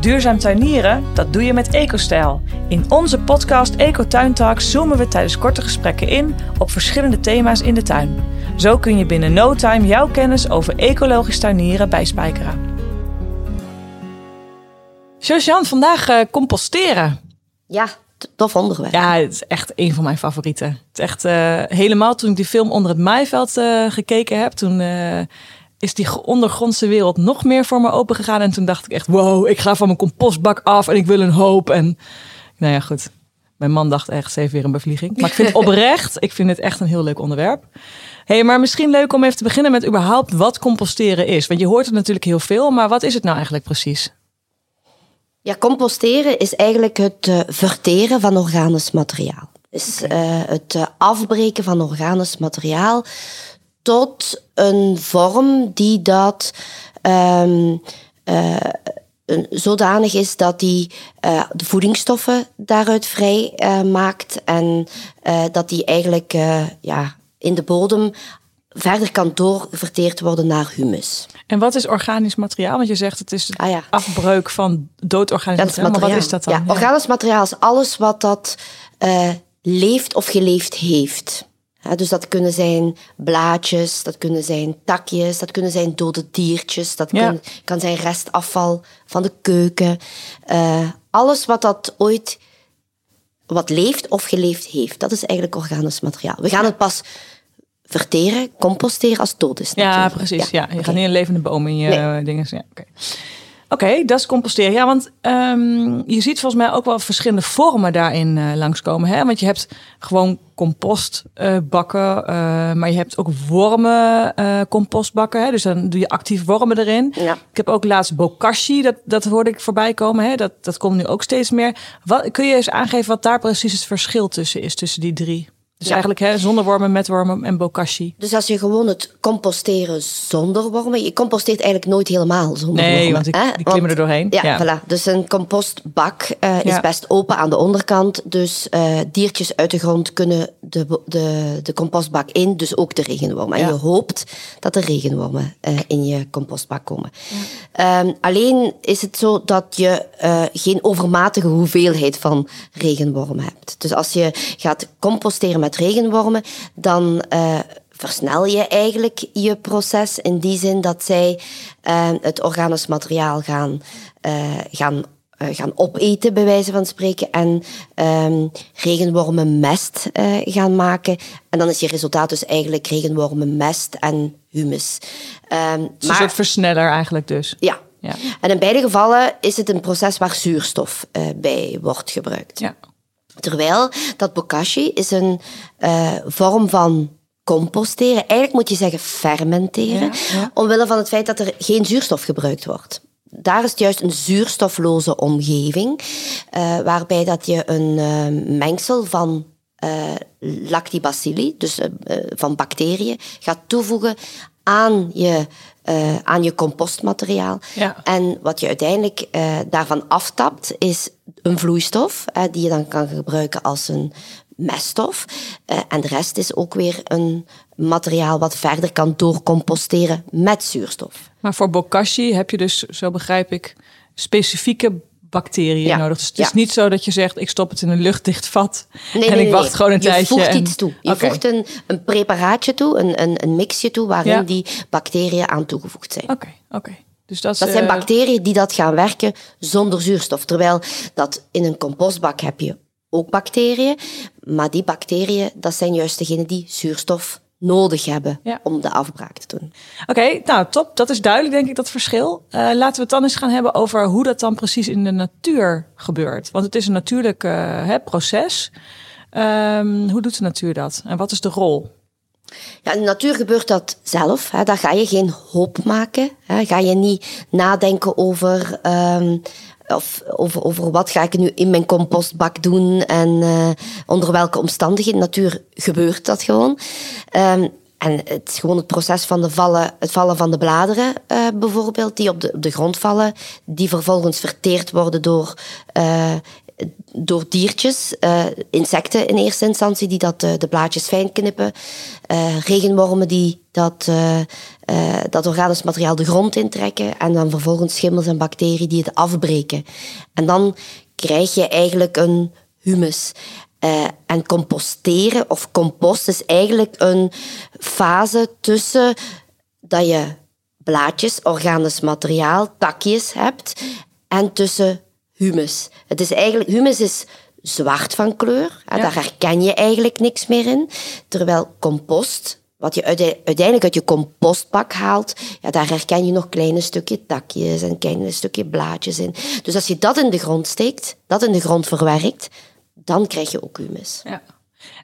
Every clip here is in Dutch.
Duurzaam tuinieren, dat doe je met EcoStijl. In onze podcast Eco Tuin Talks zoomen we tijdens korte gesprekken in op verschillende thema's in de tuin. Zo kun je binnen no time jouw kennis over ecologisch tuinieren bijspijkeren. Josiane, vandaag uh, composteren. Ja, tof onderwerp. Ja, het is echt een van mijn favorieten. Het is echt uh, helemaal toen ik die film Onder het Maaiveld uh, gekeken heb, toen is die ondergrondse wereld nog meer voor me open gegaan. En toen dacht ik echt, wow, ik ga van mijn compostbak af en ik wil een hoop. En nou ja, goed. Mijn man dacht echt, ze heeft weer een bevlieging. Maar ik vind het oprecht, ik vind het echt een heel leuk onderwerp. hey, maar misschien leuk om even te beginnen met überhaupt wat composteren is. Want je hoort het natuurlijk heel veel, maar wat is het nou eigenlijk precies? Ja, composteren is eigenlijk het uh, verteren van organisch materiaal. Is uh, het uh, afbreken van organisch materiaal tot een vorm die dat um, uh, zodanig is dat die uh, de voedingsstoffen daaruit vrij uh, maakt en dat die eigenlijk ja, in de bodem verder kan doorverteerd worden naar humus. En wat is organisch materiaal? Want je zegt het is ah, ja. afbreuk van dood organisch materiaal. materiaal. Maar wat is dat dan? Ja, organisch materiaal is alles wat dat leeft of geleefd heeft dus dat kunnen zijn blaadjes, dat kunnen zijn takjes, dat kunnen zijn dode diertjes, dat kan zijn restafval van de keuken. Uh, alles wat dat ooit wat leeft of geleefd heeft, dat is eigenlijk organisch materiaal. We gaan het pas verteren, composteren als dood is. Ja, precies. Ja. Je gaat niet een levende boom in je dingen. Ja, okay. Oké, dat is composteren. Ja, want um, je ziet volgens mij ook wel verschillende vormen daarin uh, langskomen. Hè? Want je hebt gewoon compostbakken, uh, uh, maar je hebt ook wormen compostbakken. Hè? Dus dan doe je actief wormen erin. Ja. Ik heb ook laatst bokashi, dat, dat hoorde ik voorbij komen. Hè? Dat, dat komt nu ook steeds meer. Wat, kun je eens aangeven wat daar precies het verschil tussen is, tussen die drie? Dus eigenlijk hè, zonder wormen, met wormen en bokashi. Dus als je gewoon het composteren zonder wormen... Je composteert eigenlijk nooit helemaal zonder nee, wormen. want die, die klimmen er doorheen. Ja, ja, voilà. Dus een compostbak uh, is best open aan de onderkant. Dus uh, diertjes uit de grond kunnen de, de, de compostbak in. Dus ook de regenwormen. En je hoopt dat er regenwormen uh, in je compostbak komen. Um, alleen is het zo dat je geen overmatige hoeveelheid van regenwormen hebt. Dus als je gaat composteren met met regenwormen, dan uh, versnel je eigenlijk je proces in die zin dat zij uh, het organisch materiaal gaan, uh, gaan gaan opeten, bij wijze van spreken, en um, regenwormenmest uh, gaan maken. En dan is je resultaat dus eigenlijk regenwormenmest en humus. Um, dus een soort versneller eigenlijk dus? Ja. ja. En in beide gevallen is het een proces waar zuurstof uh, bij wordt gebruikt. Ja. Terwijl dat bokashi is een uh, vorm van composteren. Eigenlijk moet je zeggen fermenteren. Omwille van het feit dat er geen zuurstof gebruikt wordt. Daar is het juist een zuurstofloze omgeving. Uh, waarbij dat je een uh, mengsel van lactibacilli, dus van bacteriën, gaat toevoegen aan je uh, aan je compostmateriaal. Ja. En wat je uiteindelijk uh, daarvan aftapt, is een vloeistof, uh, die je dan kan gebruiken als een meststof. en de rest is ook weer een materiaal wat verder kan doorcomposteren met zuurstof. Maar voor bokashi heb je dus, zo begrijp ik, specifieke bacteriën nodig. Dus het is niet zo dat je zegt, ik stop het in een luchtdicht vat nee, en ik wacht gewoon een je tijdje. Je voegt iets toe. Je voegt een, een preparaatje toe, een, een, een mixje toe, waarin die bacteriën aan toegevoegd zijn. Oké, oké. Dus dat, dat zijn uh... bacteriën die dat gaan werken zonder zuurstof. Terwijl dat in een compostbak heb je ook bacteriën, maar die bacteriën, dat zijn juist degenen die zuurstof nodig hebben om de afbraak te doen. Oké, nou top. Dat is duidelijk, denk ik, dat verschil. Uh, laten we het dan eens gaan hebben over hoe dat dan precies in de natuur gebeurt. Want het is een natuurlijk uh, hè, proces. Um, hoe doet de natuur dat? En wat is de rol? Ja, in de natuur gebeurt dat zelf. Hè. Daar ga je geen hoop maken. Hè. Ga je niet nadenken over um, of over, over wat ga ik nu in mijn compostbak doen en uh, onder welke omstandigheden. Natuur gebeurt dat gewoon. Um, en het is gewoon het proces van de vallen, het vallen van de bladeren uh, bijvoorbeeld, die op de, op de grond vallen, die vervolgens verteerd worden door, uh, door diertjes, insecten in eerste instantie, die dat, de blaadjes fijn knippen, regenwormen die dat dat organisch materiaal de grond intrekken en dan vervolgens schimmels en bacteriën die het afbreken. En dan krijg je eigenlijk een humus. Uh, en composteren of compost is eigenlijk een fase tussen dat je blaadjes, organisch materiaal, takjes hebt en tussen humus. Het is eigenlijk, humus is zwart van kleur. Daar herken je eigenlijk niks meer in. Terwijl compost, wat je uiteindelijk uit je compostbak haalt, ja, daar herken je nog kleine stukje takjes en kleine stukje blaadjes in. Dus als je dat in de grond steekt, dat in de grond verwerkt, dan krijg je ook humus. Ja.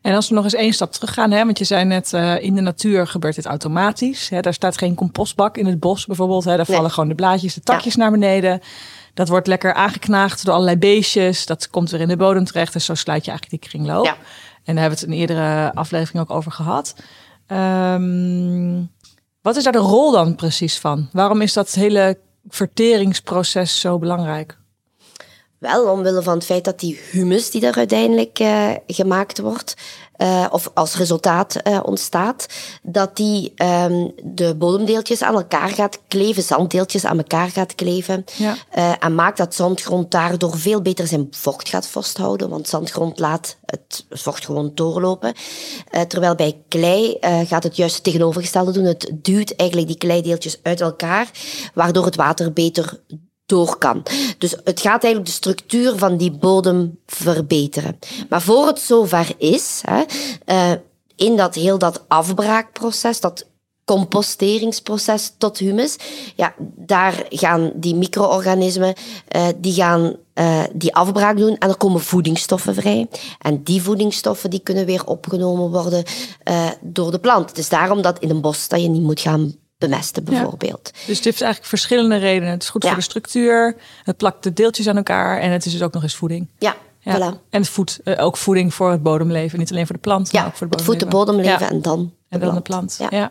En als we nog eens één stap teruggaan, hè, want je zei net, uh, in de natuur gebeurt dit automatisch. Hè, daar staat geen compostbak in het bos bijvoorbeeld. Hè, daar vallen gewoon de blaadjes, de takjes naar beneden. Dat wordt lekker aangeknaagd door allerlei beestjes. Dat komt weer in de bodem terecht. Dus zo sluit je eigenlijk die kringloop. Ja. En daar hebben we het in een eerdere aflevering ook over gehad. Um, wat is daar de rol dan precies van? Waarom is dat hele verteringsproces zo belangrijk? Wel, omwille van het feit dat die humus die er uiteindelijk uh, gemaakt wordt, uh, of als resultaat uh, ontstaat, dat die um, de bodemdeeltjes aan elkaar gaat kleven, zanddeeltjes aan elkaar gaat kleven. Ja. en maakt dat zandgrond daardoor veel beter zijn vocht gaat vasthouden, want zandgrond laat het vocht gewoon doorlopen. terwijl bij klei gaat het juist het tegenovergestelde doen. Het duwt eigenlijk die kleideeltjes uit elkaar, waardoor het water beter door kan. Dus het gaat eigenlijk de structuur van die bodem verbeteren. Maar voor het zover is, hè, uh, in dat heel dat afbraakproces, dat composteringsproces tot humus, ja, daar gaan die micro-organismen, uh, die gaan uh, die afbraak doen en er komen voedingsstoffen vrij. En die voedingsstoffen die kunnen weer opgenomen worden door de plant. Het is daarom dat in een bos dat je niet moet gaan bemesten bijvoorbeeld. Dus het heeft eigenlijk verschillende redenen. Het is goed voor de structuur, het plakt de deeltjes aan elkaar en het is dus ook nog eens voeding. Ja, Voilà. En het voedt uh, ook voeding voor het bodemleven. Niet alleen voor de plant, ja, maar ook voor het bodemleven. het voedt de bodemleven en dan de En dan plant. de plant, ja.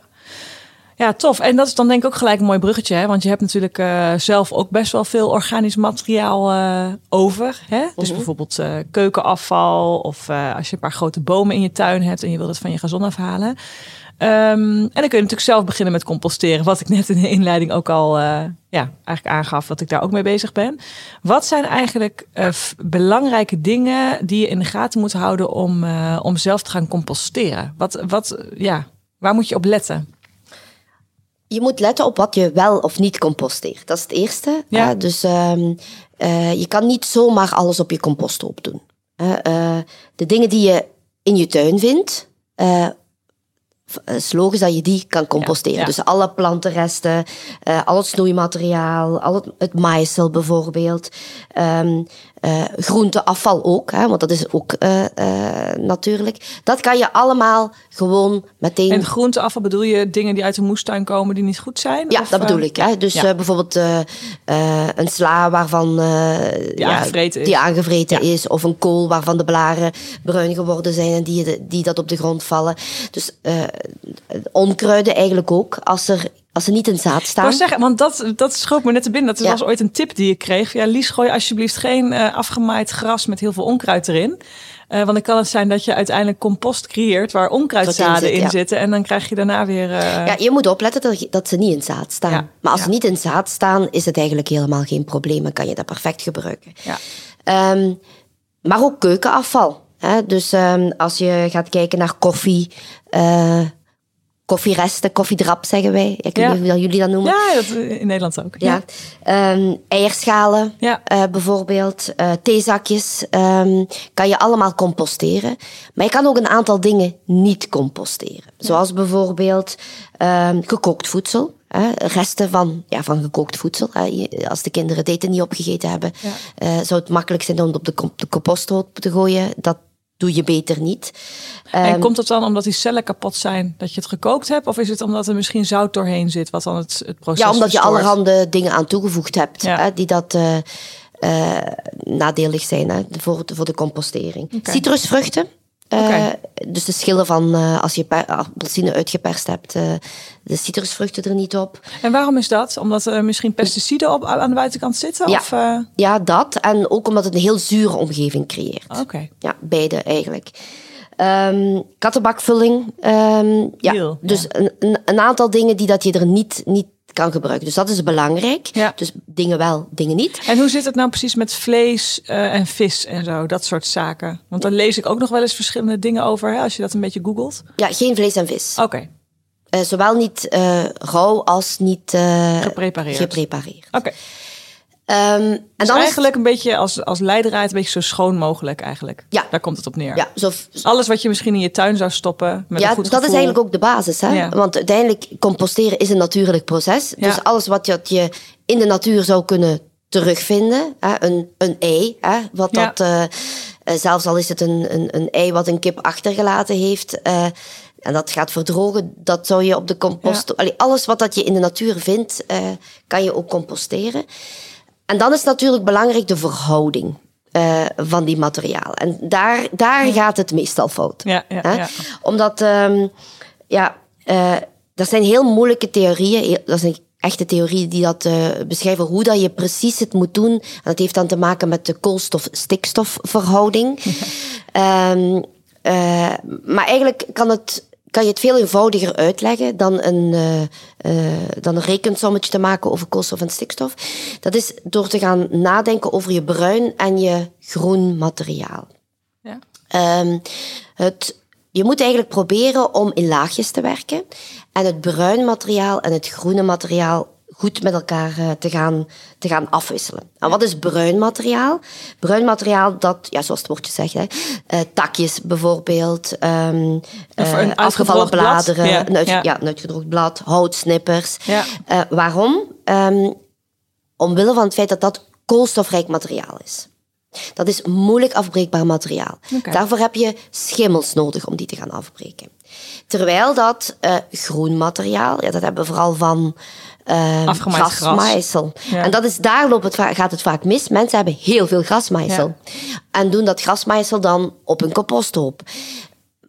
ja. tof. En dat is dan denk ik ook gelijk een mooi bruggetje. Hè? Want je hebt natuurlijk uh, zelf ook best wel veel organisch materiaal uh, over. Hè? Dus mhm. bijvoorbeeld keukenafval. Of als je een paar grote bomen in je tuin hebt en je wilt het van je gazon afhalen. Um, en dan kun je natuurlijk zelf beginnen met composteren, wat ik net in de inleiding ook al uh, ja, eigenlijk aangaf, dat ik daar ook mee bezig ben. Wat zijn eigenlijk uh, belangrijke dingen die je in de gaten moet houden om, uh, om zelf te gaan composteren? Wat, wat, ja, waar moet je op letten? Je moet letten op wat je wel of niet composteert. Dat is het eerste. Ja. dus um, je kan niet zomaar alles op je composthoop doen. de dingen die je in je tuin vindt, is logisch dat je die kan composteren. Dus alle plantenresten, uh, al het snoeimateriaal, al het, het maaisel bijvoorbeeld. Um, uh, groenteafval ook, hè, want dat is ook uh, uh, natuurlijk. Dat kan je allemaal gewoon meteen. En groenteafval bedoel je dingen die uit de moestuin komen die niet goed zijn? Ja, dat bedoel ik. Hè. Dus ja. bijvoorbeeld een sla waarvan die ja, aangevreten, is. Die aangevreten is. Of een kool waarvan de blaren bruin geworden zijn en die, die dat op de grond vallen. Dus onkruiden eigenlijk ook. Als er als ze niet in zaad staan. Ik zeggen, want dat, dat schoot me net te binnen. Dat was ooit een tip die ik kreeg. Ja, Lies, gooi alsjeblieft geen uh, afgemaaid gras met heel veel onkruid erin. Uh, want dan kan het zijn dat je uiteindelijk compost creëert waar onkruidzaden in, zitten. En dan krijg je daarna weer. Uh... Ja, je moet opletten dat, dat ze niet in zaad staan. maar als ze niet in zaad staan, is het eigenlijk helemaal geen probleem. Dan kan je dat perfect gebruiken. Ja. Um, maar ook keukenafval. Hè? Dus um, als je gaat kijken naar koffie koffieresten, koffiedrap zeggen wij. Ik weet niet hoe jullie dat noemen. Ja, dat, in Nederland ook. Ja. Um, eierschalen. Uh, bijvoorbeeld, uh, theezakjes, um, kan je allemaal composteren. Maar je kan ook een aantal dingen niet composteren. Zoals bijvoorbeeld um, gekookt voedsel. Resten van, ja, van gekookt voedsel. als de kinderen het eten niet opgegeten hebben, ja. zou het makkelijk zijn om het op de, de composthoop te gooien. Dat, doe je beter niet. En ehm, komt het dan omdat die cellen kapot zijn dat je het gekookt hebt? Of is het omdat er misschien zout doorheen zit, wat dan het, het proces Ja, omdat je allerhande dingen aan toegevoegd hebt hè, die dat uh, uh, nadelig zijn hè, voor, voor de compostering. Okay. Citrusvruchten. Uh, dus de schillen van uh, als je appelsine uitgeperst hebt, uh, de citrusvruchten er niet op. En waarom is dat? Omdat er misschien pesticiden op, aan de buitenkant zitten? Ja, of, ja dat. En ook omdat het een heel zure omgeving creëert. Oké. Ja, beide eigenlijk. Ehm, kattenbakvulling. ehm, ja, Heel, dus Een, een, een aantal dingen die dat je er niet, niet kan gebruiken. Dus dat is belangrijk. Ja. Dus dingen wel, dingen niet. En hoe zit het nou precies met vlees eh, en vis en zo, dat soort zaken? Want daar lees ik ook nog wel eens verschillende dingen over, hè, als je dat een beetje googelt. Ja, geen vlees en vis. Oké, Eh, zowel niet eh, rauw als niet geprepareerd. geprepareerd. Oké, Ehm, en dus dan is- eigenlijk een beetje als, als leidraad, een beetje zo schoon mogelijk eigenlijk. Ja. Daar komt het op neer. ja, zo, Alles wat je misschien in je tuin zou stoppen met ja, een goed dat is eigenlijk ook de basis. Hè? Ja. Want uiteindelijk, composteren is een natuurlijk proces. Ja. Dus alles wat je, in de natuur zou kunnen terugvinden, hè? Een, een ei, hè? Wat dat, eh, eh, zelfs al is het een, een, een ei wat een kip achtergelaten heeft... eh, en dat gaat verdrogen, dat zou je op de compost... Allee, alles wat dat je in de natuur vindt, kan je ook composteren. En dan is natuurlijk belangrijk de verhouding eh, van die materialen. En daar, daar gaat het meestal fout. Ja, ja, Hè? ja. Omdat, ehm, ja, eh dat zijn heel moeilijke theorieën. Dat zijn echte theorieën die dat eh, beschrijven hoe dat je precies het moet doen. En dat heeft dan te maken met de koolstof-stikstofverhouding. Ehm, eh, maar eigenlijk kan, het, kan je het veel eenvoudiger uitleggen dan een, eh, eh, dan een rekensommetje te maken over koolstof en stikstof. Dat is door te gaan nadenken over je bruin en je groen materiaal. Ja. Ehm, het, je moet eigenlijk proberen om in laagjes te werken en het bruin materiaal en het groene materiaal goed met elkaar eh, te, gaan, te gaan afwisselen. En wat is bruin materiaal? Bruin materiaal, dat, ja, zoals het woordje zegt, hè, eh, takjes bijvoorbeeld, ehm, eh, afgevallen bladeren, Ja, een, uit- ja. ja, een uitgedroogd blad, houtsnippers. Waarom? Ehm, omwille van het feit dat dat koolstofrijk materiaal is. Dat is moeilijk afbreekbaar materiaal. Daarvoor heb je schimmels nodig om die te gaan afbreken. Terwijl dat groen materiaal, ja, dat hebben we vooral van grasmaaisel. Ja. En dat is, daar loopt het, gaat het vaak mis. Mensen hebben heel veel grasmaaisel. En doen dat grasmaaisel dan op een composthoop.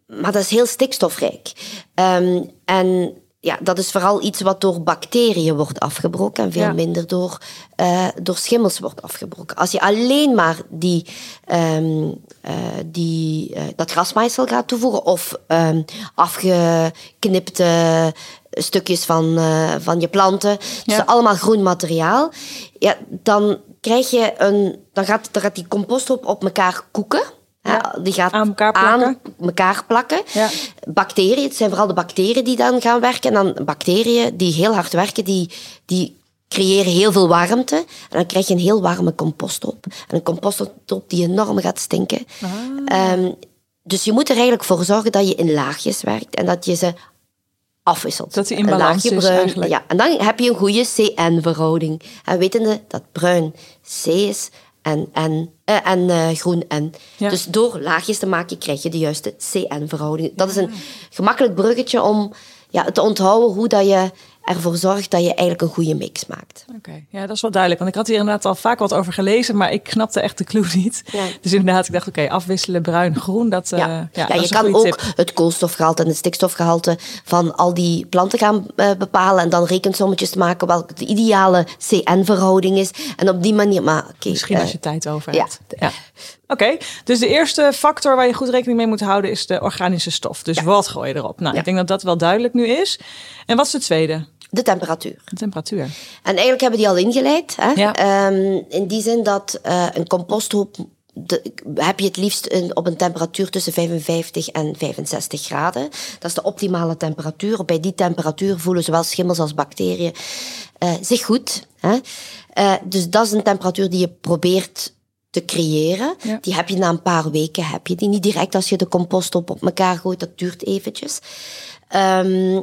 Maar dat is heel stikstofrijk. Ehm, en ja, dat is vooral iets wat door bacteriën wordt afgebroken en veel Ja. minder door, eh, door schimmels wordt afgebroken. Als je alleen maar die, ehm, eh, die, eh, dat grasmaaisel gaat toevoegen of ehm, afgeknipte stukjes van, van je planten, dus Ja. allemaal groen materiaal, ja, dan krijg je een, dan gaat, dan gaat die composthoop op elkaar koeken. Ja. Die gaat Aan elkaar plakken. aan elkaar plakken. Ja. Bacteriën, het zijn vooral de bacteriën die dan gaan werken. En dan bacteriën die heel hard werken, die, die creëren heel veel warmte. En dan krijg je een heel warme composthoop. En een composthoop die enorm gaat stinken. Ah. Ehm, dus je moet er eigenlijk voor zorgen dat je in laagjes werkt en dat je ze afwisselt. Dat die in balans is eigenlijk. Ja, en dan heb je een goede CN-verhouding. En wetende dat bruin C is en, en, eh, en eh, groen N. Ja. Dus door laagjes te maken krijg je de juiste CN-verhouding. Dat is een gemakkelijk bruggetje om ja, te onthouden hoe dat je ervoor zorgt dat je eigenlijk een goede mix maakt. Oké, ja, dat is wel duidelijk. Want ik had hier inderdaad al vaak wat over gelezen, maar ik snapte echt de clue niet. Ja. Dus inderdaad, ik dacht, oké, afwisselen bruin-groen, dat, eh, Ja, ja, ja, dat je kan ook tip. het koolstofgehalte en het stikstofgehalte van al die planten gaan eh, bepalen en dan rekensommetjes te maken welke de ideale CN-verhouding is. En op die manier, maar oké. Misschien eh, als je tijd over hebt. Ja. Oké, dus de eerste factor waar je goed rekening mee moet houden is de organische stof. Dus wat gooi je erop? Nou, Ja. ik denk dat dat wel duidelijk nu is. En wat is de tweede? De temperatuur. De temperatuur. En eigenlijk hebben die al ingeleid. Hè? Ja. Ehm, in die zin dat eh, een composthoop de, heb je het liefst een, op een temperatuur tussen 55 en 65 graden. Dat is de optimale temperatuur. Bij die temperatuur voelen zowel schimmels als bacteriën eh, zich goed. Hè? Eh, dus dat is een temperatuur die je probeert te creëren. Ja. Die heb je na een paar weken, heb je die niet direct als je de composthoop op elkaar gooit. Dat duurt eventjes. Ehm,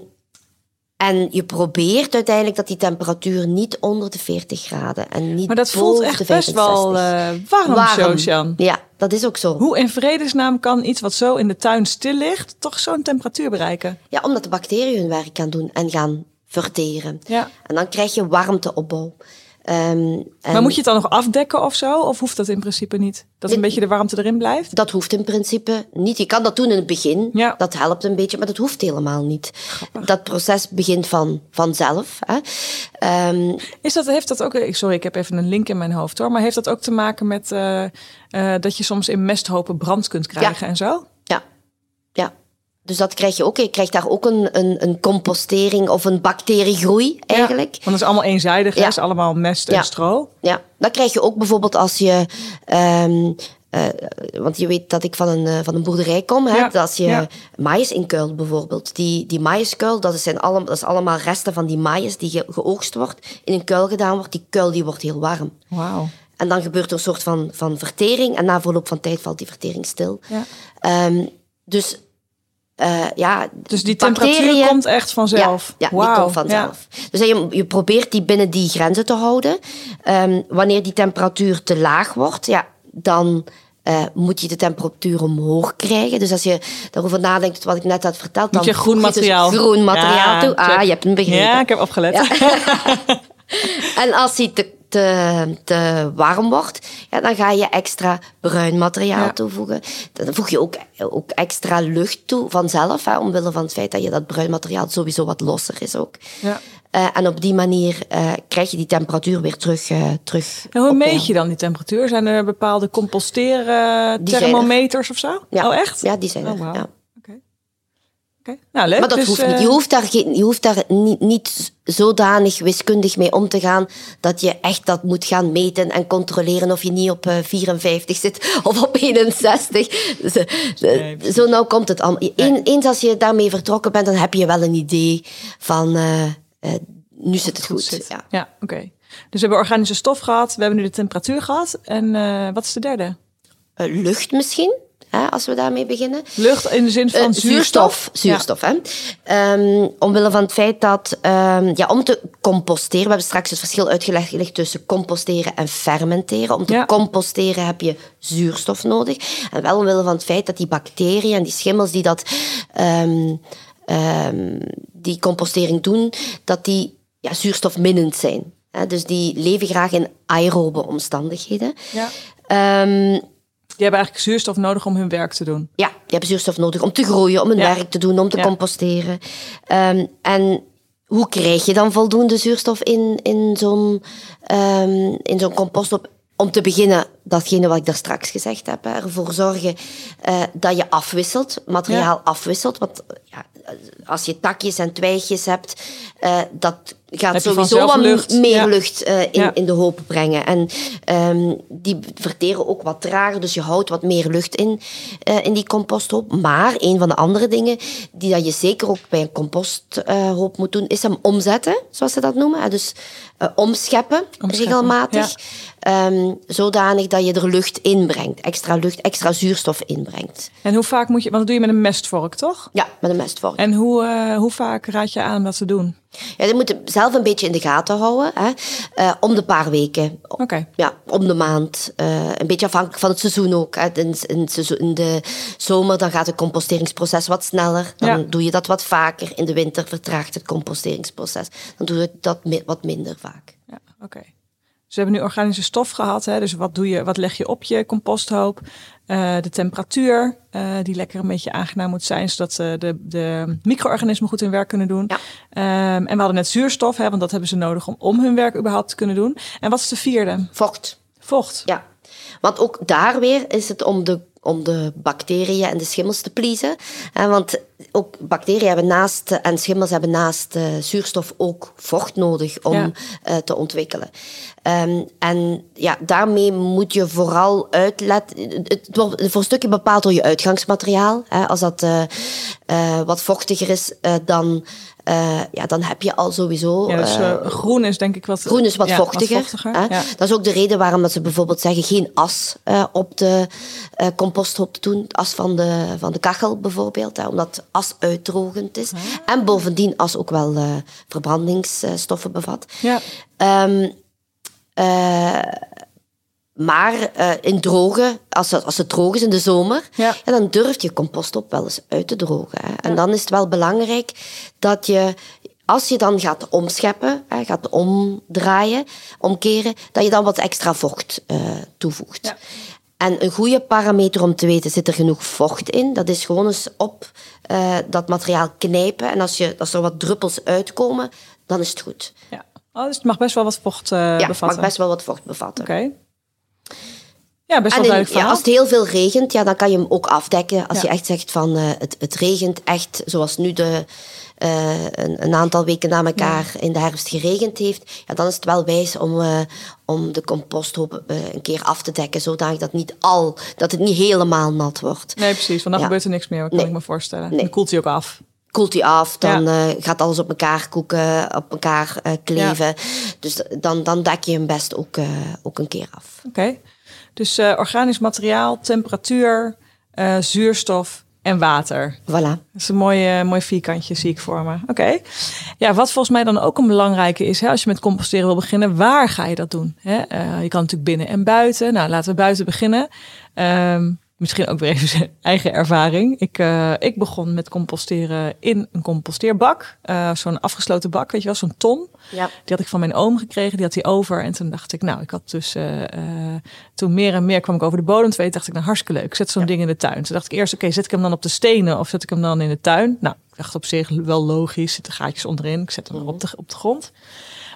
en je probeert uiteindelijk dat die temperatuur niet onder de 40 graden en niet Maar dat voelt echt best wel 65. eh, warm, Josian. Ja, dat is ook zo. Hoe in vredesnaam kan iets wat zo in de tuin stil ligt, toch zo'n temperatuur bereiken? Ja, omdat de bacteriën hun werk gaan doen en gaan verteren. Ja. En dan krijg je warmteopbouw. Ehm, Maar moet je het dan nog afdekken of zo? Of hoeft dat in principe niet? Dat een Dit- beetje de warmte erin blijft? Dat hoeft in principe niet. Je kan dat doen in het begin. Ja. Dat helpt een beetje, maar dat hoeft helemaal niet. Dat proces begint van, vanzelf. Hè. Ehm, Is dat, heeft dat ook, sorry, ik heb even een link in mijn hoofd hoor, maar heeft dat ook te maken met eh, eh, dat je soms in mesthopen brand kunt krijgen en zo? Dus dat krijg je ook. Je krijgt daar ook een, een, een compostering of een bacteriegroei eigenlijk. want het is allemaal eenzijdig, ja. is allemaal mest en stro. Ja, dat krijg je ook bijvoorbeeld als je... Um, uh, want je weet dat ik van een, uh, van een boerderij kom. Hè? Dat als je ja. maïs inkuilt bijvoorbeeld. Die, die maïskuil, dat, zijn allemaal, dat is allemaal resten van die maïs die ge, geoogst wordt. In een kuil gedaan wordt. Die kuil die wordt heel warm. Wauw. En dan gebeurt er een soort van, van vertering. En na verloop van tijd valt die vertering stil. Ja. Um, dus uh, ja, dus die temperatuur komt echt vanzelf? Ja, ja die komt vanzelf. Dus je, je probeert die binnen die grenzen te houden. Um, wanneer die temperatuur te laag wordt, ja, dan uh, moet je de temperatuur omhoog krijgen. Dus als je daarover nadenkt, wat ik net had verteld... Moet dan je groen materiaal. Dus groen materiaal toe. Ah, je hebt hem begrepen. Ja, ik heb opgelet. en als hij te te, te warm wordt, ja, dan ga je extra bruin materiaal toevoegen. Dan voeg je ook, ook extra lucht toe vanzelf, hè, omwille van het feit dat je dat bruin materiaal sowieso wat losser is ook. Ja. Uh, en op die manier uh, krijg je die temperatuur weer terug. Uh, terug en hoe meet je dan die temperatuur? Zijn er bepaalde composteren thermometers of zo? Ja. Oh, echt? Ja, die zijn er. Oh, wow. ja. Nou, leuk. Maar dat dus, hoeft niet. Je hoeft daar, geen, je hoeft daar niet, niet zodanig wiskundig mee om te gaan dat je echt dat moet gaan meten en controleren of je niet op 54 zit of op 61. Zo, nee, zo nou komt het allemaal. Eens als je daarmee vertrokken bent, dan heb je wel een idee van uh, uh, nu zit het goed. Ja, ja oké. Okay. Dus we hebben organische stof gehad, we hebben nu de temperatuur gehad. En uh, wat is de derde? lucht misschien als we daarmee beginnen. Lucht in de zin van uh, zuurstof? Zuurstof, hè. Um, omwille van het feit dat, um, ja, om te composteren, we hebben straks het verschil uitgelegd tussen composteren en fermenteren. Om te ja. composteren heb je zuurstof nodig. En wel omwille van het feit dat die bacteriën en die schimmels die dat, um, die compostering doen, dat die ja, zuurstofminnend zijn. Dus die leven graag in aerobe omstandigheden. Ja. Die hebben eigenlijk zuurstof nodig om hun werk te doen. Ja, die hebben zuurstof nodig om te groeien, om hun werk te doen, om te composteren. Um, en hoe krijg je dan voldoende zuurstof in, in zo'n um, in zo'n compost? Op, om te beginnen, datgene wat ik daar straks gezegd heb, hè, ervoor zorgen uh, dat je afwisselt, materiaal afwisselt. Want ja, als je takjes en twijgjes hebt, uh, dat gaat sowieso wat lucht. meer lucht uh, in, in de hoop brengen. En um, die verteren ook wat trager, dus je houdt wat meer lucht in, uh, in die composthoop. Maar een van de andere dingen die dat je zeker ook bij een composthoop moet doen, is hem omzetten, zoals ze dat noemen. Dus omscheppen, omscheppen, regelmatig. Ja. Um, zodanig dat je er lucht inbrengt, extra lucht, extra zuurstof inbrengt. En hoe vaak moet je, want dat doe je met een mestvork, toch? Ja, met een mestvork. En hoe, hoe vaak raad je aan dat te doen? Ja, je moet zelf een beetje in de gaten houden. Hè. Uh, om de paar weken. Okay. Ja, om de maand. Uh, een beetje afhankelijk van het seizoen ook. Hè. In, in, in, de zomer dan gaat het composteringsproces wat sneller. Dan ja. doe je dat wat vaker. In de winter vertraagt het composteringsproces. Dan doe je dat wat minder vaak. Ja, oké. Okay. We hebben nu organische stof gehad. Hè? Dus wat, doe je, wat leg je op je composthoop? Uh, de temperatuur, uh, die lekker een beetje aangenaam moet zijn, zodat uh, de, de micro-organismen goed hun werk kunnen doen. Ja. Um, en we hadden net zuurstof, hè, want dat hebben ze nodig om, om hun werk überhaupt te kunnen doen. En wat is de vierde? Vocht. Vocht. Ja. Want ook daar weer is het om de om de bacteriën en de schimmels te pleasen. want ook bacteriën hebben naast, en schimmels hebben naast uh, zuurstof ook vocht nodig om ja. uh, te ontwikkelen. Um, en ja, daarmee moet je vooral uitletten. Het wordt voor een stukje bepaald door je uitgangsmateriaal. Als dat uh, wat vochtiger is, dan uh, ja, dan heb je al sowieso. Ja, dus, uh, groen is denk ik wat. Groen is wat ja, vochtiger. Wat vochtiger ja. Dat is ook de reden waarom dat ze bijvoorbeeld zeggen geen as uh, op de composthoop te doen. As van de, van de kachel bijvoorbeeld, hè, omdat as uitdrogend is. Ah. En bovendien as ook wel verbrandingsstoffen bevat. Ja. Um, maar uh, in droge, als het, als het droog is in de zomer, ja. ja dan durft je compost op wel eens uit te drogen. Hè. En ja. dan is het wel belangrijk dat je, als je dan gaat omscheppen, hè, gaat omdraaien, omkeren, dat je dan wat extra vocht uh, toevoegt. Ja. En een goede parameter om te weten, zit er genoeg vocht in? Dat is gewoon eens op uh, dat materiaal knijpen. En als, je, als er wat druppels uitkomen, dan is het goed. Ja. Oh, dus het mag best wel wat vocht uh, ja, bevatten? het mag best wel wat vocht bevatten. Oké. Ja, best wel duidelijk ja, Als het heel veel regent, ja, dan kan je hem ook afdekken. Als je echt zegt van uh, het, het regent echt, zoals nu de, uh, een, een, aantal weken na elkaar in de herfst geregend heeft, ja, dan is het wel wijs om, uh, om de composthoop een keer af te dekken, zodat dat, niet al, dat het niet helemaal nat wordt. Nee, precies, want dan gebeurt er niks meer, kan ik me voorstellen. Nee. Dan koelt hij ook af koelt hij af, dan ja. uh, gaat alles op elkaar koeken, op elkaar uh, kleven. Ja. Dus dan, dan dek je hem best ook, uh, ook een keer af. Oké, dus organisch materiaal, temperatuur, zuurstof en water. Voilà. Dat is een mooi, mooi vierkantje, zie ik voor me. Oké. Ja, wat volgens mij dan ook een belangrijke is, hè, als je met composteren wil beginnen, waar ga je dat doen? Hè? je kan natuurlijk binnen en buiten. Nou, laten we buiten beginnen. Um, misschien ook weer even zijn eigen ervaring. Ik, uh, ik begon met composteren in een composteerbak. Uh, zo'n afgesloten bak, weet je wel, zo'n ton. Ja. Die had ik van mijn oom gekregen, die had hij over. En toen dacht ik, nou, ik had dus... Uh, toen meer en meer kwam ik over de bodem te weten, dacht ik, nou, hartstikke leuk. Zet zo'n ding in de tuin. Toen dacht ik eerst, oké, zet ik hem dan op de stenen of zet ik hem dan in de tuin? Nou, ik dacht op zich wel logisch, zitten gaatjes onderin. Ik zet hem mm op, de, op de grond.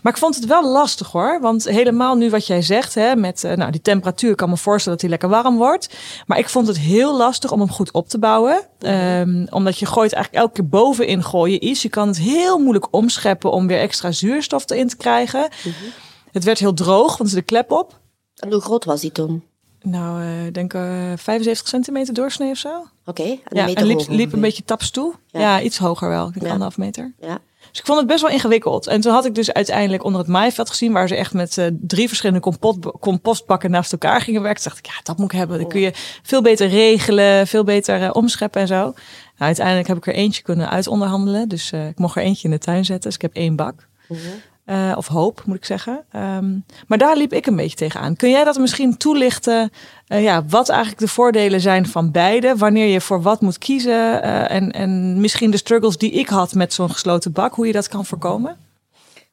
Maar ik vond het wel lastig hoor. Want helemaal nu wat jij zegt, hè, met uh, nou, die temperatuur, kan me voorstellen dat hij lekker warm wordt. Maar ik vond het heel lastig om hem goed op te bouwen. Um, omdat je gooit eigenlijk elke keer bovenin gooien iets. Je kan het heel moeilijk omscheppen om weer extra zuurstof erin te krijgen. Mm -hmm. Het werd heel droog, want zit de klep op. En hoe groot was die toen? Nou, ik uh, denk uh, 75 centimeter doorsnee of zo. Oké, okay, ja, en liep, liep een beetje taps toe. Ja. ja, iets hoger wel. Ik denk ja. anderhalf meter. Ja. Dus ik vond het best wel ingewikkeld. En toen had ik dus uiteindelijk onder het maaiveld gezien, waar ze echt met uh, drie verschillende compost, compostbakken naast elkaar gingen werken. Toen dacht ik, ja, dat moet ik hebben. Dan kun je veel beter regelen, veel beter uh, omscheppen en zo. Nou, uiteindelijk heb ik er eentje kunnen uitonderhandelen. Dus uh, ik mocht er eentje in de tuin zetten. Dus ik heb één bak. -hmm. Uh, of hoop, moet ik zeggen. Um, maar daar liep ik een beetje tegenaan. Kun jij dat misschien toelichten? Uh, ja, wat eigenlijk de voordelen zijn van beide? Wanneer je voor wat moet kiezen? Uh, en, en misschien de struggles die ik had met zo'n gesloten bak, hoe je dat kan voorkomen?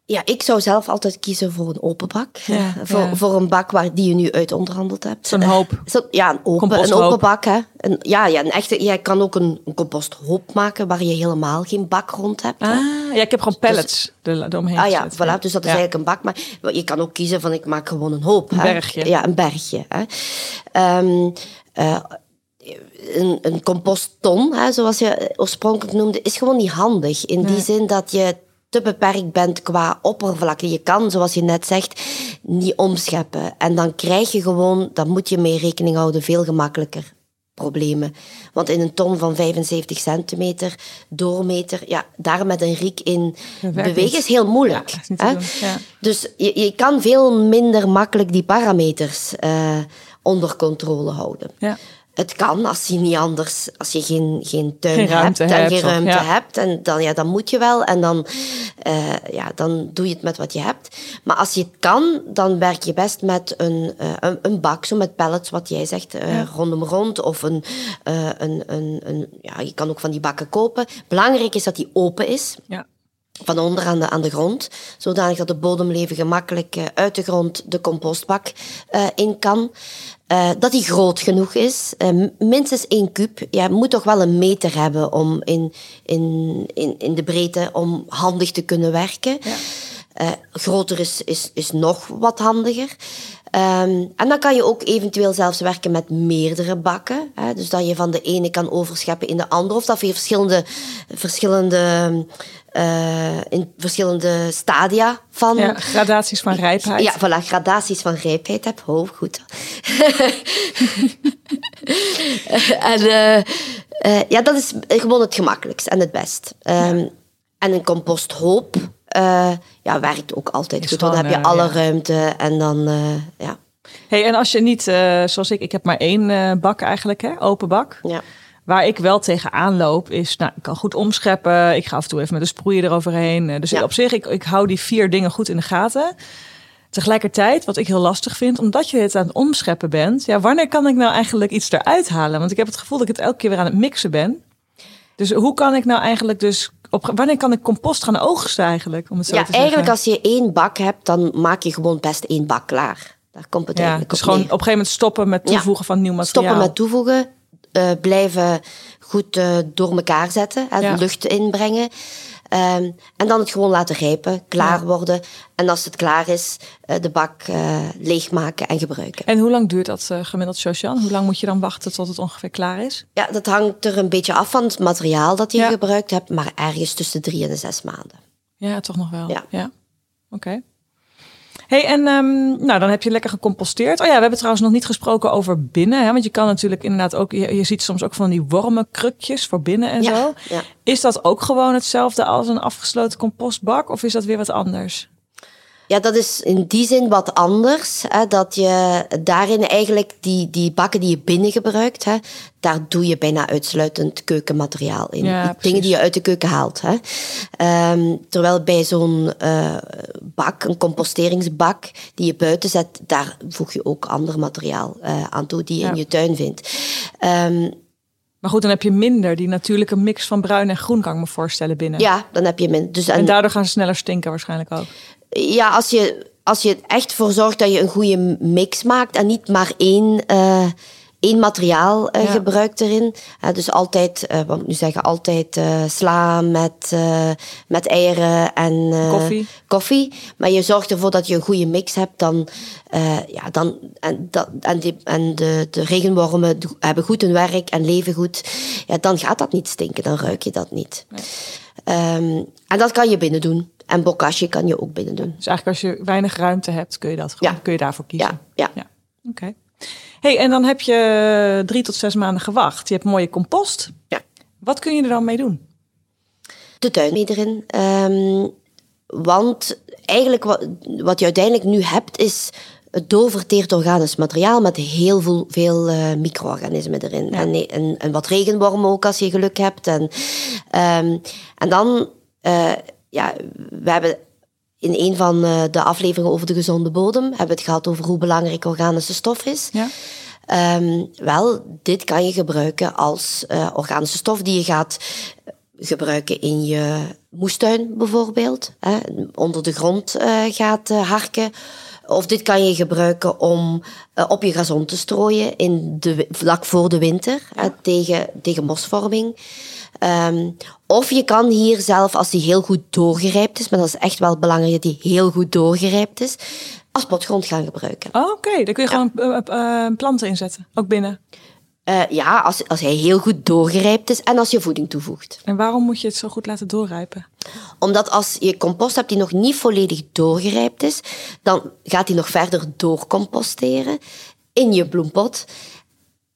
Ja, ik zou zelf altijd kiezen voor een open bak. Ja, voor, ja. voor een bak waar die je nu uit onderhandeld hebt. Zo'n hoop. Zo, ja, een open, een open bak. Hè. Een, ja, ja, een echte, jij kan ook een, een composthoop maken waar je helemaal geen bak rond hebt. Ah, ja, ik heb gewoon pellets dus, eromheen Ah ja, voilà, dus dat is eigenlijk een bak. Maar je kan ook kiezen van ik maak gewoon een hoop. Een hè. bergje. Ja, een bergje. Hè. Um, uh, een, een compostton, hè, zoals je oorspronkelijk noemde, is gewoon niet handig. In die zin dat je te beperkt bent qua oppervlakte. Je kan, zoals je net zegt, niet omscheppen. En dan krijg je gewoon, dan moet je mee rekening houden, veel gemakkelijker problemen. Want in een ton van 75 centimeter doormeter, ja, daar met een riek in bewegen is heel moeilijk. Ja, is ja. Dus je, je kan veel minder makkelijk die parameters uh, onder controle houden. Ja het kan als je niet anders, als je geen, geen tuin geen hebt en hebt, geen ruimte ja. hebt. En dan, ja, dan moet je wel en dan, uh, ja, dan doe je het met wat je hebt. Maar als je het kan, dan werk je best met een, uh, een, een, bak, zo met pallets, wat jij zegt, uh, ja. rondom rond. Of een, een, een, een, ja, je kan ook van die bakken kopen. Belangrijk is dat die open is. Ja van onder aan de, aan de grond, zodanig dat de bodemleven gemakkelijk uh, uit de grond de compostbak uh, in kan. Uh, dat die groot genoeg is, minstens één kuub. Ja, moet toch wel een meter hebben om in, in, in, in de breedte om handig te kunnen werken. Ja. Groter is, is, is nog wat handiger. Um, en dan kan je ook eventueel zelfs werken met meerdere bakken. Hè? Dus dat je van de ene kan overscheppen in de andere. Of dat je verschillende, verschillende uh, in verschillende stadia van... Ja, gradaties van rijpheid. Ja, voilà, gradaties van rijpheid heb. Oh, goed. en uh, ja, dat is gewoon het gemakkelijkst en het best. Um, ja. En een composthoop ja, werkt ook altijd goed. Dan heb je alle ja. ruimte en dan, ja. Hey, en als je niet, zoals ik, ik heb maar één bak eigenlijk, hè, open bak. Ja. Waar ik wel tegenaan loop is, nou, ik kan goed omscheppen. Ik ga af en toe even met een sproeier eroverheen. Dus ja. op zich, ik, ik hou die vier dingen goed in de gaten. Tegelijkertijd, wat ik heel lastig vind, omdat je het aan het omscheppen bent. Ja, wanneer kan ik nou eigenlijk iets eruit halen? Want ik heb het gevoel dat ik het elke keer weer aan het mixen ben. Dus hoe kan ik nou eigenlijk dus op, wanneer kan ik compost gaan oogsten eigenlijk? Om het zo ja, te eigenlijk als je één bak hebt, dan maak je gewoon best één bak klaar. Daar komt het ja, eigenlijk dus op gewoon neer. op een gegeven moment stoppen met toevoegen ja. van nieuw materiaal. Stoppen met toevoegen, uh, blijven goed uh, door elkaar zetten, ja. lucht inbrengen. Ehm, en dan het gewoon laten rijpen, klaar worden. En als het klaar is, uh, de bak uh, leegmaken en gebruiken. En hoe lang duurt dat uh, gemiddeld, Josian? Hoe lang moet je dan wachten tot het ongeveer klaar is? Ja, dat hangt er een beetje af van het materiaal dat je gebruikt hebt, maar ergens tussen drie en de zes maanden. Ja, toch nog wel. Ja. ja. Oké. Hey, en um, nou, dan heb je lekker gecomposteerd. Oh ja, we hebben trouwens nog niet gesproken over binnen. Hè? Want je kan natuurlijk inderdaad ook, je, je ziet soms ook van die wormenkrukjes voor binnen en ja, zo. Ja. Is dat ook gewoon hetzelfde als een afgesloten compostbak? Of is dat weer wat anders? Ja, dat is in die zin wat anders. Hè, dat je daarin eigenlijk die, die bakken die je binnen gebruikt, hè, daar doe je bijna uitsluitend keukenmateriaal in. Ja, dingen die je uit de keuken haalt. Hè. Um, terwijl bij zo'n uh, bak, een composteringsbak die je buiten zet, daar voeg je ook ander materiaal uh, aan toe die je in je tuin vindt. Um, maar goed, dan heb je minder die natuurlijke mix van bruin en groen, kan ik me voorstellen, binnen. Ja, dan heb je minder. Dus, en, en daardoor gaan ze sneller stinken waarschijnlijk ook ja, als je, als je er echt voor zorgt dat je een goede mix maakt en niet maar één, uh, één materiaal uh, gebruikt erin. Uh, dus altijd, wat moet ik nu zeggen, altijd sla met, met eieren en koffie. koffie. Maar je zorgt ervoor dat je een goede mix hebt, dan, ja, dan en, dat, en, die, en de, de regenwormen hebben goed hun werk en leven goed. Ja, dan gaat dat niet stinken, dan ruik je dat niet. Nee. Um, en dat kan je binnen doen. En bokashi kan je ook binnen doen. Dus eigenlijk als je weinig ruimte hebt, kun je, dat gewoon, ja. kun je daarvoor kiezen. Ja. ja. Oké. Hey, en dan heb je drie tot zes maanden gewacht. Je hebt mooie compost. Ja. Wat kun je er dan mee doen? De tuin mee erin. Um, want eigenlijk wat, wat je uiteindelijk nu hebt, is het doorverteerd organisch materiaal met heel veel, veel uh, micro-organismen erin. En, en, en, wat regenwormen ook als je geluk hebt. En, um, en dan uh, ja, we hebben in een van eh, de afleveringen over de gezonde bodem hebben we het gehad over hoe belangrijk organische stof is. Ja. Um, wel, dit kan je gebruiken als uh, organische stof die je gaat gebruiken in je moestuin bijvoorbeeld. Hè, onder de grond uh, gaat harken. Of dit kan je gebruiken om op je gazon te strooien in de, vlak voor de winter ja. tegen, tegen mosvorming. Um, of je kan hier zelf, als die heel goed doorgerijpt is, maar dat is echt wel belangrijk dat die heel goed doorgerijpt is, als potgrond gaan gebruiken. Oh, Oké, okay. dan kun je ja. gewoon uh, planten inzetten, ook binnen. Uh, ja, als, als hij heel goed doorgerijpt is en als je voeding toevoegt. En waarom moet je het zo goed laten doorrijpen? Omdat als je compost hebt die nog niet volledig doorgerijpt is, dan gaat hij nog verder doorcomposteren in je bloempot.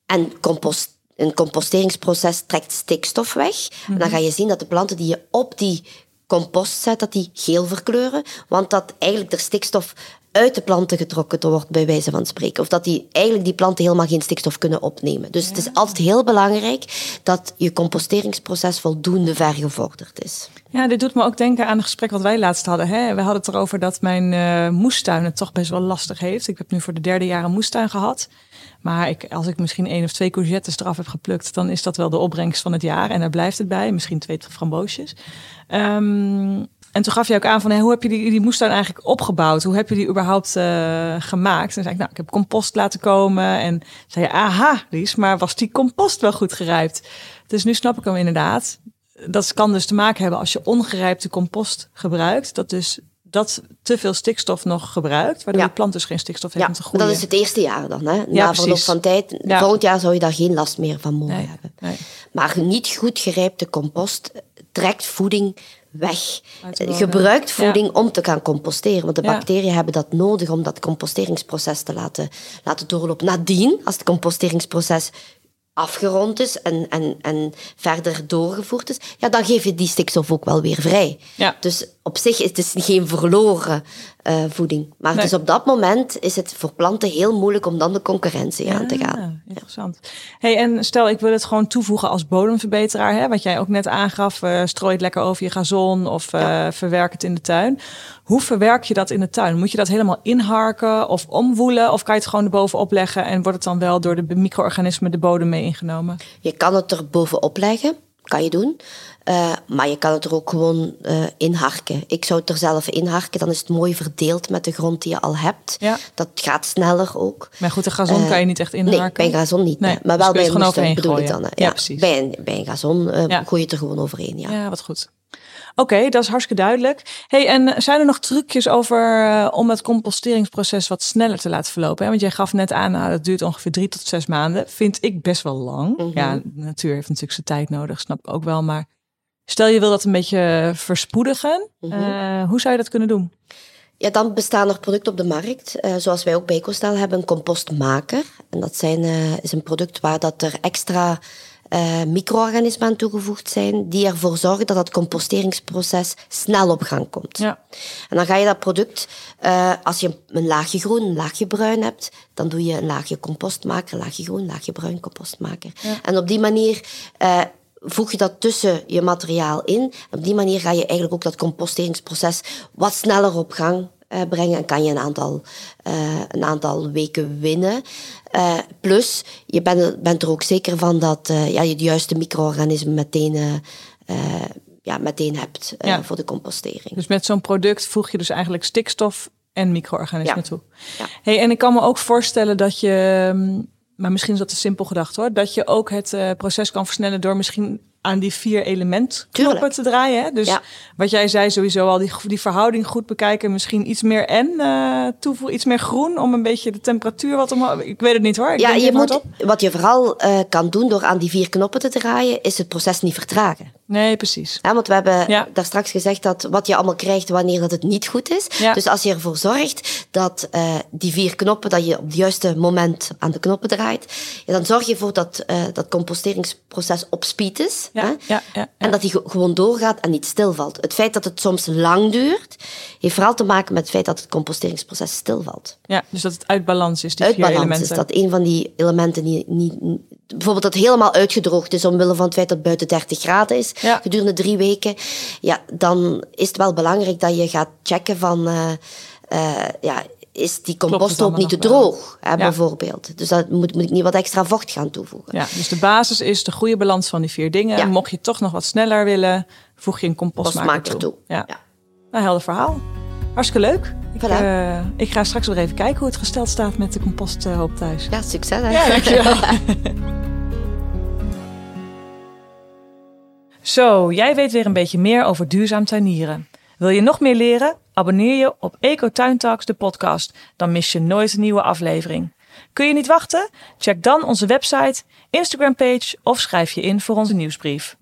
En compost een composteringsproces trekt stikstof weg. En dan mhm. ga je zien dat de planten die je op die compost zet, dat die geel verkleuren. Want dat eigenlijk er stikstof uit de planten getrokken wordt, bij wijze van spreken. Of dat die, eigenlijk die planten helemaal geen stikstof kunnen opnemen. Dus het is altijd heel belangrijk dat je composteringsproces voldoende vergevorderd is. Ja, dit doet me ook denken aan het gesprek wat wij laatst hadden. Hè? We hadden het erover dat mijn uh, moestuin het toch best wel lastig heeft. Ik heb nu voor de derde jaar een moestuin gehad. Maar ik, als ik misschien één of twee courgettes eraf heb geplukt, dan is dat wel de opbrengst van het jaar. En daar blijft het bij. Misschien twee framboosjes. Um, en toen gaf je ook aan van, hoe heb je die, die moestuin eigenlijk opgebouwd? Hoe heb je die überhaupt uh, gemaakt? En zei ik, nou, ik heb compost laten komen. En zei je, aha, Lies, maar was die compost wel goed gerijpt? Dus nu snap ik hem inderdaad. Dat kan dus te maken hebben als je ongerijpte compost gebruikt. Dat dus dat te veel stikstof nog gebruikt, waardoor ja. de plant dus geen stikstof heeft ja, om te groeien. Dat is het eerste jaar dan. Hè? Na ja, verloop van tijd, ja. volgend jaar zou je daar geen last meer van mogen nee, hebben. Nee. Maar niet goed gerijpte compost trekt voeding weg. Gebruikt voeding om te gaan composteren. Want de bacteriën hebben dat nodig om dat composteringsproces te laten, laten doorlopen. Nadien, als het composteringsproces afgerond is en, en, en verder doorgevoerd is, ja, dan geef je die stikstof ook wel weer vrij. Ja. Dus op zich is het geen verloren uh, voeding. Maar nee. dus op dat moment is het voor planten heel moeilijk om dan de concurrentie aan te gaan. Interessant. Hey, en stel ik wil het gewoon toevoegen als bodemverbeteraar, hè, wat jij ook net aangaf, uh, strooi het lekker over je gazon of uh, ja. verwerk het in de tuin. Hoe verwerk je dat in de tuin? Moet je dat helemaal inharken of omwoelen? Of kan je het gewoon erbovenop leggen en wordt het dan wel door de micro-organismen de bodem mee ingenomen? Je kan het er bovenop leggen, kan je doen. Uh, maar je kan het er ook gewoon uh, inharken. Ik zou het er zelf inharken, dan is het mooi verdeeld met de grond die je al hebt. Ja. Dat gaat sneller ook. Maar goed, de gazon uh, kan je niet echt inharken? Nee, bij een gazon niet. Nee. Maar wel dus bij een moestuin bedoel gooien. ik dan. Ja, ja, precies. Bij een, bij een gazon gooi je het er gewoon overheen. Ja, ja wat goed. Oké, dat is hartstikke duidelijk. Hey, en zijn er nog trucjes over uh, om het composteringsproces wat sneller te laten verlopen? Hè? Want jij gaf net aan, nou, dat duurt ongeveer drie tot zes maanden. Vind ik best wel lang. -hmm. Ja, de natuur heeft natuurlijk zijn tijd nodig, snap ik ook wel. Maar stel je wil dat een beetje verspoedigen, -hmm. uh, hoe zou je dat kunnen doen? Ja, dan bestaan er producten op de markt, uh, zoals wij ook bij hebben, een compostmaker. En dat zijn, uh, is een product waar dat er extra uh, micro-organismen aan toegevoegd zijn, die ervoor zorgen dat het composteringsproces snel op gang komt. Ja. En dan ga je dat product, als je een laagje groen, een laagje bruin hebt, dan doe je een laagje compostmaker, een laagje groen, een laagje bruin compostmaker. Ja. En op die manier voeg je dat tussen je materiaal in. Op die manier ga je eigenlijk ook dat composteringsproces wat sneller op gang uh, brengen en kan je een aantal, uh, een aantal weken winnen. Uh, plus, je bent, bent er ook zeker van dat ja, je de juiste micro-organismen meteen, ja, meteen hebt Ja. voor de compostering. Dus met zo'n product voeg je dus eigenlijk stikstof en micro-organismen Ja. toe. Ja. Hey, en ik kan me ook voorstellen dat je, mm, maar misschien is dat te simpel gedacht hoor, dat je ook het eh, proces kan versnellen door misschien aan die vier element knoppen te draaien. Hè? Dus Ja. wat jij zei, sowieso al die, die verhouding goed bekijken. Misschien iets meer en eh toevoegen, iets meer groen om een beetje de temperatuur wat omhoog. Ik weet het niet hoor. Ik Ja, je moet, wat je vooral eh, kan doen door aan die vier knoppen te draaien, is het proces niet vertragen. Nee, precies. Ja, want we hebben Ja. daar straks gezegd dat wat je allemaal krijgt wanneer dat het niet goed is. Ja. Dus als je ervoor zorgt dat eh, die vier knoppen, dat je op het juiste moment aan de knoppen draait, ja, dan zorg je ervoor dat eh, dat composteringsproces op speed is. Hè? ja, ja, ja. En dat die ge- gewoon doorgaat en niet stilvalt. Het feit dat het soms lang duurt, heeft vooral te maken met het feit dat het composteringsproces stilvalt. Ja, dus dat het uit balans is, die Uit vier balans elementen. is dat een van die elementen die niet- bijvoorbeeld dat helemaal uitgedroogd is omwille van het feit dat het buiten 30 graden is Ja. gedurende drie weken, ja, dan is het wel belangrijk dat je gaat checken van, eh, eh, ja, is die composthoop niet te droog, hè, bijvoorbeeld. Dus dat moet, moet ik niet wat extra vocht gaan toevoegen. Ja, dus de basis is de goede balans van die vier dingen. Ja. Mocht je toch nog wat sneller willen, voeg je een compostmaker Compostmaker toe. toe. Ja. Ja. Nou, helder verhaal. Hartstikke leuk. Ik, Voilà. eh, ik ga straks weer even kijken hoe het gesteld staat met de composthoop thuis. Ja, succes hè. Ja, dankjewel. Zo, jij weet weer een beetje meer over duurzaam tuinieren. Wil je nog meer leren? Abonneer je op Eco Tuin Talks, de podcast. Dan mis je nooit een nieuwe aflevering. Kun je niet wachten? Check dan onze website, Instagram page of schrijf je in voor onze nieuwsbrief.